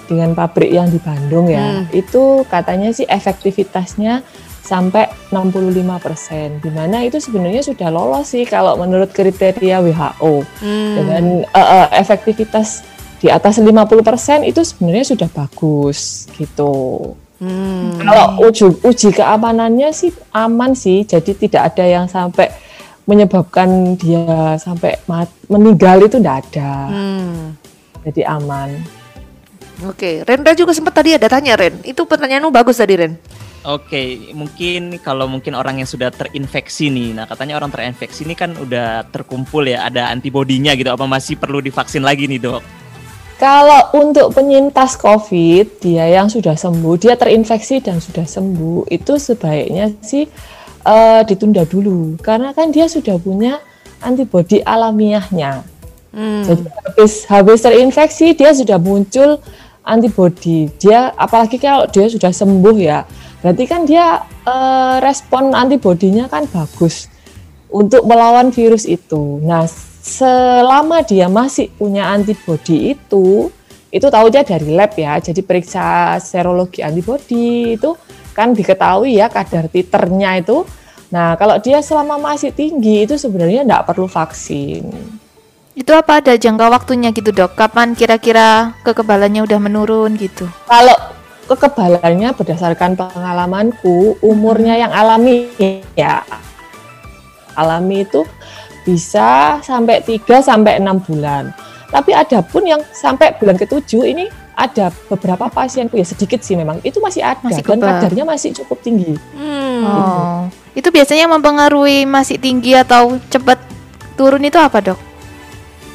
B: dengan pabrik yang di Bandung ya.
C: Hmm.
B: Itu katanya sih efektivitasnya sampai 65%. Di mana itu sebenarnya sudah lolos sih kalau menurut kriteria WHO
C: Hmm.
B: dengan eh, eh, efektivitas di atas 50% itu sebenarnya sudah bagus gitu.
C: Hmm.
B: Kalau uji, uji keamanannya sih aman sih, jadi tidak ada yang sampai menyebabkan dia sampai mat- meninggal itu tidak ada,
C: Hmm.
B: jadi aman.
C: Oke, Rendra juga sempat tadi ada tanya Ren. Itu pertanyaanmu bagus tadi Ren.
E: Oke, mungkin kalau mungkin orang yang sudah terinfeksi nih, nah katanya orang terinfeksi ini kan udah terkumpul ya, ada antibodinya gitu, apa masih perlu divaksin lagi nih dok?
B: Kalau untuk penyintas COVID, dia yang sudah sembuh, dia terinfeksi dan sudah sembuh, itu sebaiknya sih eh, ditunda dulu, karena kan dia sudah punya antibodi alamiahnya.
C: Hmm.
B: Jadi habis habis terinfeksi dia sudah muncul antibodi. Dia apalagi kalau dia sudah sembuh ya, berarti kan dia eh, respon antibodinya kan bagus untuk melawan virus itu. Nah, selama dia masih punya antibodi itu, itu tahunya dari lab ya. Jadi periksa serologi antibodi itu kan diketahui ya kadar titernya itu. Nah, kalau dia selama masih tinggi itu sebenarnya tidak perlu vaksin.
A: Itu apa ada jangka waktunya gitu dok? Kapan kira-kira kekebalannya udah menurun gitu?
B: Kalau kekebalannya berdasarkan pengalamanku, umurnya yang alami ya alami itu bisa sampai 3 sampai 6 bulan. Tapi ada pun yang sampai bulan ketujuh ini ada beberapa pasienku ya sedikit sih memang itu masih ada
A: Masih
B: dan
A: kebal.
B: kadarnya masih cukup tinggi.
C: Hmm.
A: Oh, itu biasanya mempengaruhi masih tinggi atau cepat turun itu apa dok?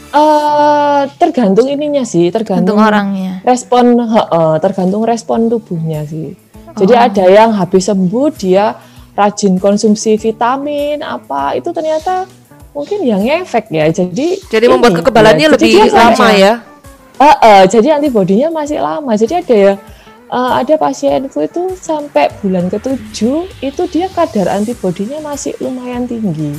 B: eh tergantung ininya sih, tergantung
A: Untuk orangnya.
B: respon heeh, tergantung respon tubuhnya sih. Jadi
A: Oh.
B: ada yang habis sembuh dia rajin konsumsi vitamin apa itu ternyata mungkin yang efek ya. Jadi
C: Jadi membuat
B: ini,
C: kekebalannya
B: ya,
C: lebih lama ya.
B: Heeh, jadi antibodinya masih lama. Jadi ada ya eh, ada pasienku itu sampai bulan ketujuh itu dia kadar antibodinya masih lumayan tinggi.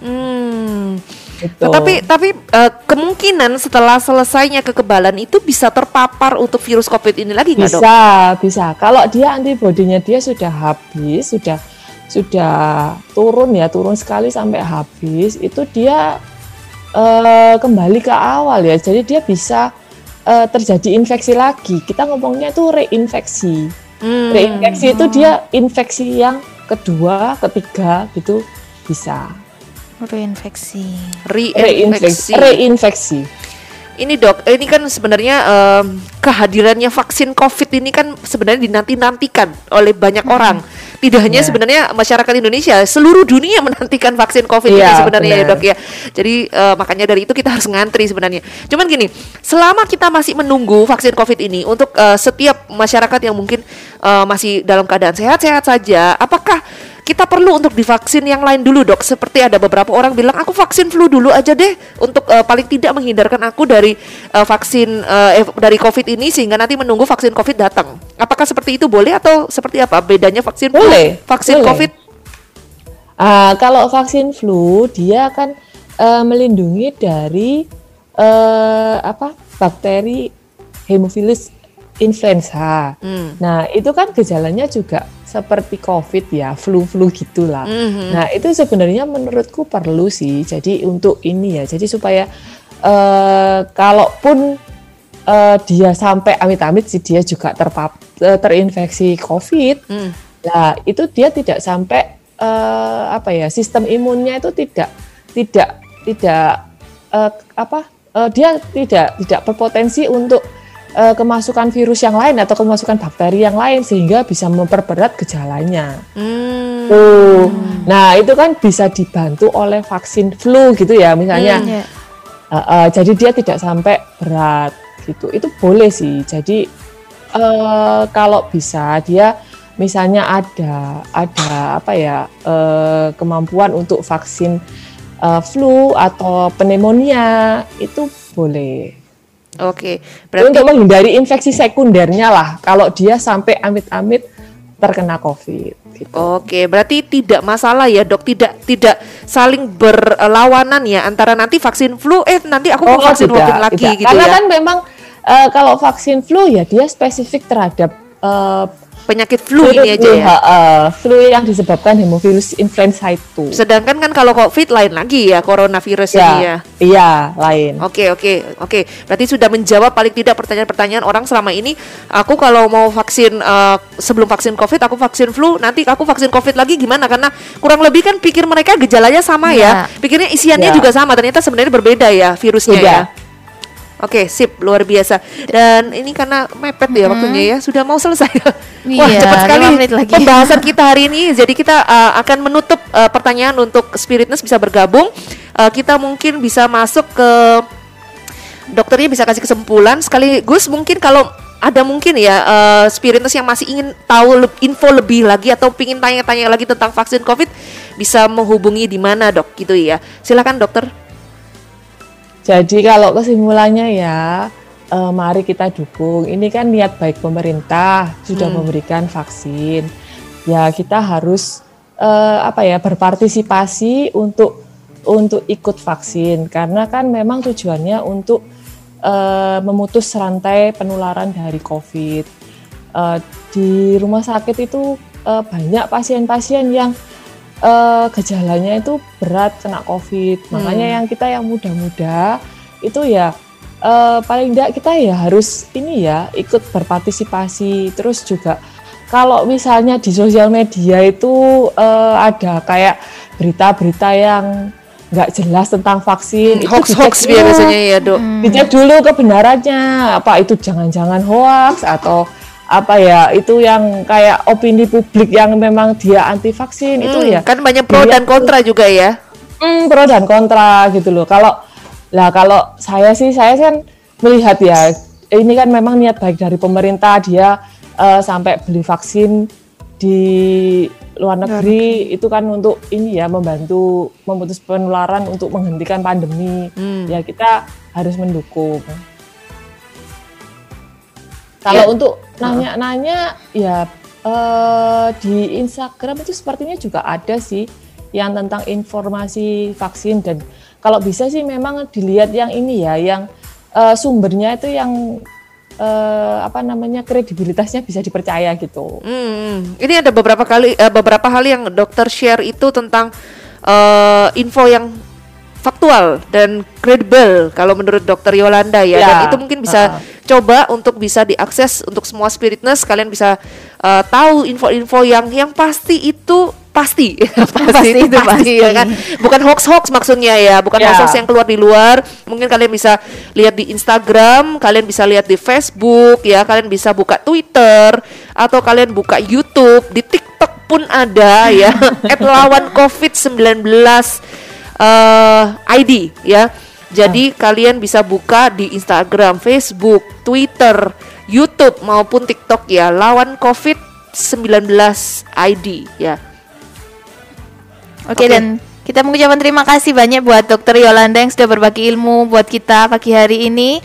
C: Hmm.
B: Gitu.
C: Tetapi tapi eh, kemungkinan setelah selesainya kekebalan itu bisa terpapar untuk virus COVID ini lagi nggak dok?
B: bisa bisa kalau dia antibodinya dia sudah habis sudah sudah turun ya turun sekali sampai habis itu dia eh, kembali ke awal ya jadi dia bisa eh, terjadi infeksi lagi kita ngomongnya itu reinfeksi
C: Hmm.
B: reinfeksi itu dia infeksi yang kedua ketiga gitu bisa
A: Reinfeksi.
B: reinfeksi
C: Reinfeksi. Ini dok, ini kan sebenarnya em, kehadirannya vaksin COVID ini kan sebenarnya dinanti-nantikan oleh banyak orang. Tidak hanya
B: Iya.
C: sebenarnya masyarakat Indonesia, seluruh dunia menantikan vaksin COVID ini
B: Iya,
C: sebenarnya ya
B: benar.
C: dok ya. Jadi eh, makanya dari itu kita harus ngantri sebenarnya. Cuman gini, selama kita masih menunggu vaksin COVID ini untuk eh, setiap masyarakat yang mungkin eh, masih dalam keadaan sehat-sehat saja, apakah kita perlu untuk divaksin yang lain dulu dok seperti ada beberapa orang bilang aku vaksin flu dulu aja deh untuk eh, paling tidak menghindarkan aku dari eh, vaksin eh, dari covid ini sehingga nanti menunggu vaksin covid datang apakah seperti itu boleh atau seperti apa bedanya vaksin flu
B: Boleh,
C: vaksin
B: boleh.
C: covid
B: Ah, kalau vaksin flu dia akan eh, melindungi dari eh, apa bakteri Haemophilus influenza.
C: Hmm.
B: Nah itu kan gejalanya juga seperti COVID ya, flu-flu gitulah.
C: Mhm.
B: Nah itu sebenarnya menurutku perlu sih. Jadi untuk ini ya, jadi supaya eh, kalaupun eh, dia sampai amit-amit sih dia juga terpap eh, terinfeksi COVID.
C: Hmm.
B: Nah, itu dia tidak sampai eh, apa ya sistem imunnya itu tidak tidak tidak eh, apa eh, dia tidak tidak berpotensi untuk eh, kemasukan virus yang lain atau kemasukan bakteri yang lain sehingga bisa memperberat gejalanya.
C: Hmm.
B: Tuh. Nah, itu kan bisa dibantu oleh vaksin flu gitu ya misalnya.
A: Iya.
B: Eh, eh, jadi dia tidak sampai berat gitu. Itu boleh sih. Jadi eh, kalau bisa dia misalnya ada ada apa ya eh, kemampuan untuk vaksin eh, flu atau pneumonia itu boleh.
C: Oke berarti
B: untuk menghindari infeksi sekundernya lah. Kalau dia sampai amit-amit terkena COVID. Gitu.
C: Oke, berarti tidak masalah ya dok, tidak tidak saling berlawanan ya antara nanti vaksin flu, eh nanti aku mau vaksin COVID lagi
B: tidak.
C: gitu
B: Karena
C: ya.
B: kan memang eh, kalau vaksin flu ya dia spesifik terhadap eh,
C: Penyakit flu ini aja ya.
B: ha, eh, flu yang disebabkan hemovirus influenza itu.
C: Sedangkan kan kalau COVID lain lagi ya coronavirus ini ya.
B: Iya, lain.
C: Oke oke oke. Berarti sudah menjawab paling tidak pertanyaan-pertanyaan orang selama ini. Aku kalau mau vaksin eh, sebelum vaksin COVID, aku vaksin flu. Nanti aku vaksin COVID lagi gimana? Karena kurang lebih kan pikir mereka gejalanya sama ya.
A: Ya.
C: Pikirnya isiannya
B: Ya.
C: juga sama. Ternyata sebenarnya berbeda ya virusnya
B: Beda.
C: ya. Oke, sip, luar biasa. Dan ini karena mepet ya waktunya ya, sudah mau selesai. Wah,
A: Iya,
C: cepat sekali
A: menit lagi.
C: pembahasan kita hari ini. Jadi kita uh, akan menutup uh, pertanyaan untuk Spiritness bisa bergabung. Uh, kita mungkin bisa masuk ke dokternya bisa kasih kesimpulan sekaligus mungkin kalau ada mungkin ya uh, Spiritness yang masih ingin tahu le- info lebih lagi atau ingin tanya-tanya lagi tentang vaksin COVID bisa menghubungi di mana dok gitu ya. Silakan dokter.
B: Jadi kalau kesimpulannya ya, eh, mari kita dukung. Ini kan niat baik pemerintah sudah
C: Hmm.
B: memberikan vaksin. Ya kita harus eh, apa ya berpartisipasi untuk untuk ikut vaksin karena kan memang tujuannya untuk eh, memutus rantai penularan dari COVID. Eh, di rumah sakit itu eh, banyak pasien-pasien yang eh, gejalanya itu berat kena COVID. Makanya
C: Hmm.
B: yang kita yang muda-muda itu ya eh, paling enggak kita ya harus ini ya ikut berpartisipasi. Terus juga kalau misalnya di sosial media itu eh, ada kayak berita-berita yang nggak jelas tentang vaksin, itu
C: Hoax-hoax
B: dicek dulu.
C: biasanya ya dok.
B: Dicek dulu kebenarannya, apa itu jangan-jangan hoax atau apa ya itu yang kayak opini publik yang memang dia anti vaksin itu
C: Hmm,
B: ya
C: kan banyak pro dan kontra juga ya.
B: hmm, pro dan kontra gitu loh. Kalau lah kalau saya sih saya kan melihat ya ini kan memang niat baik dari pemerintah dia eh, sampai beli vaksin di luar negeri itu kan untuk ini ya membantu memutus penularan untuk menghentikan pandemi.
C: Hmm.
B: Ya kita harus mendukung. Kalau
C: Ya.
B: untuk nanya-nanya ya eh, di Instagram itu sepertinya juga ada sih yang tentang informasi vaksin dan kalau bisa sih memang dilihat yang ini ya, yang eh, sumbernya itu yang eh, apa namanya kredibilitasnya bisa dipercaya gitu.
C: Hmm, ini ada beberapa kali eh, beberapa hal yang dokter share itu tentang eh, info yang faktual dan kredibel kalau menurut dokter Yolanda ya,
B: Ya,
C: dan itu mungkin bisa
B: uh-uh.
C: Coba untuk bisa diakses untuk semua spiritness. Kalian bisa eh, tahu info-info yang yang pasti itu pasti.
A: Pasti
C: itu
A: itu pasti.
C: ya kan? Bukan hoax hoax maksudnya ya bukan
B: Ya.
C: hoax hoax yang keluar di luar. Mungkin kalian bisa lihat di Instagram kalian bisa lihat di Facebook ya. Kalian bisa buka Twitter atau kalian buka YouTube. Di TikTok pun ada ya. At lawan covid 19 eh, ID ya jadi kalian bisa buka di Instagram Facebook Twitter YouTube maupun TikTok ya lawan covid 19 ID ya
A: Oke
C: Oke.
A: dan kita mengucapkan terima kasih banyak buat Dokter Yolanda yang sudah berbagi ilmu buat kita pagi hari ini.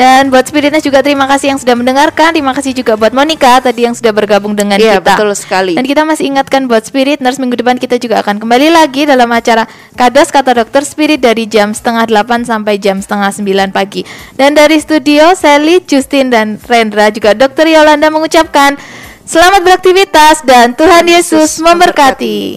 A: Dan buat Spiritness juga terima kasih yang sudah mendengarkan. Terima kasih juga buat Monica tadi yang sudah bergabung dengan
C: Iya,
A: kita.
C: betul sekali.
A: Dan kita masih ingatkan buat Spirit Nurse minggu depan kita juga akan kembali lagi dalam acara Kados Kata Dokter Spirit dari jam setengah 8 sampai jam setengah 9 pagi. Dan dari studio Sally, Justin dan Rendra juga Dokter Yolanda mengucapkan selamat beraktivitas dan Tuhan Yesus memberkati.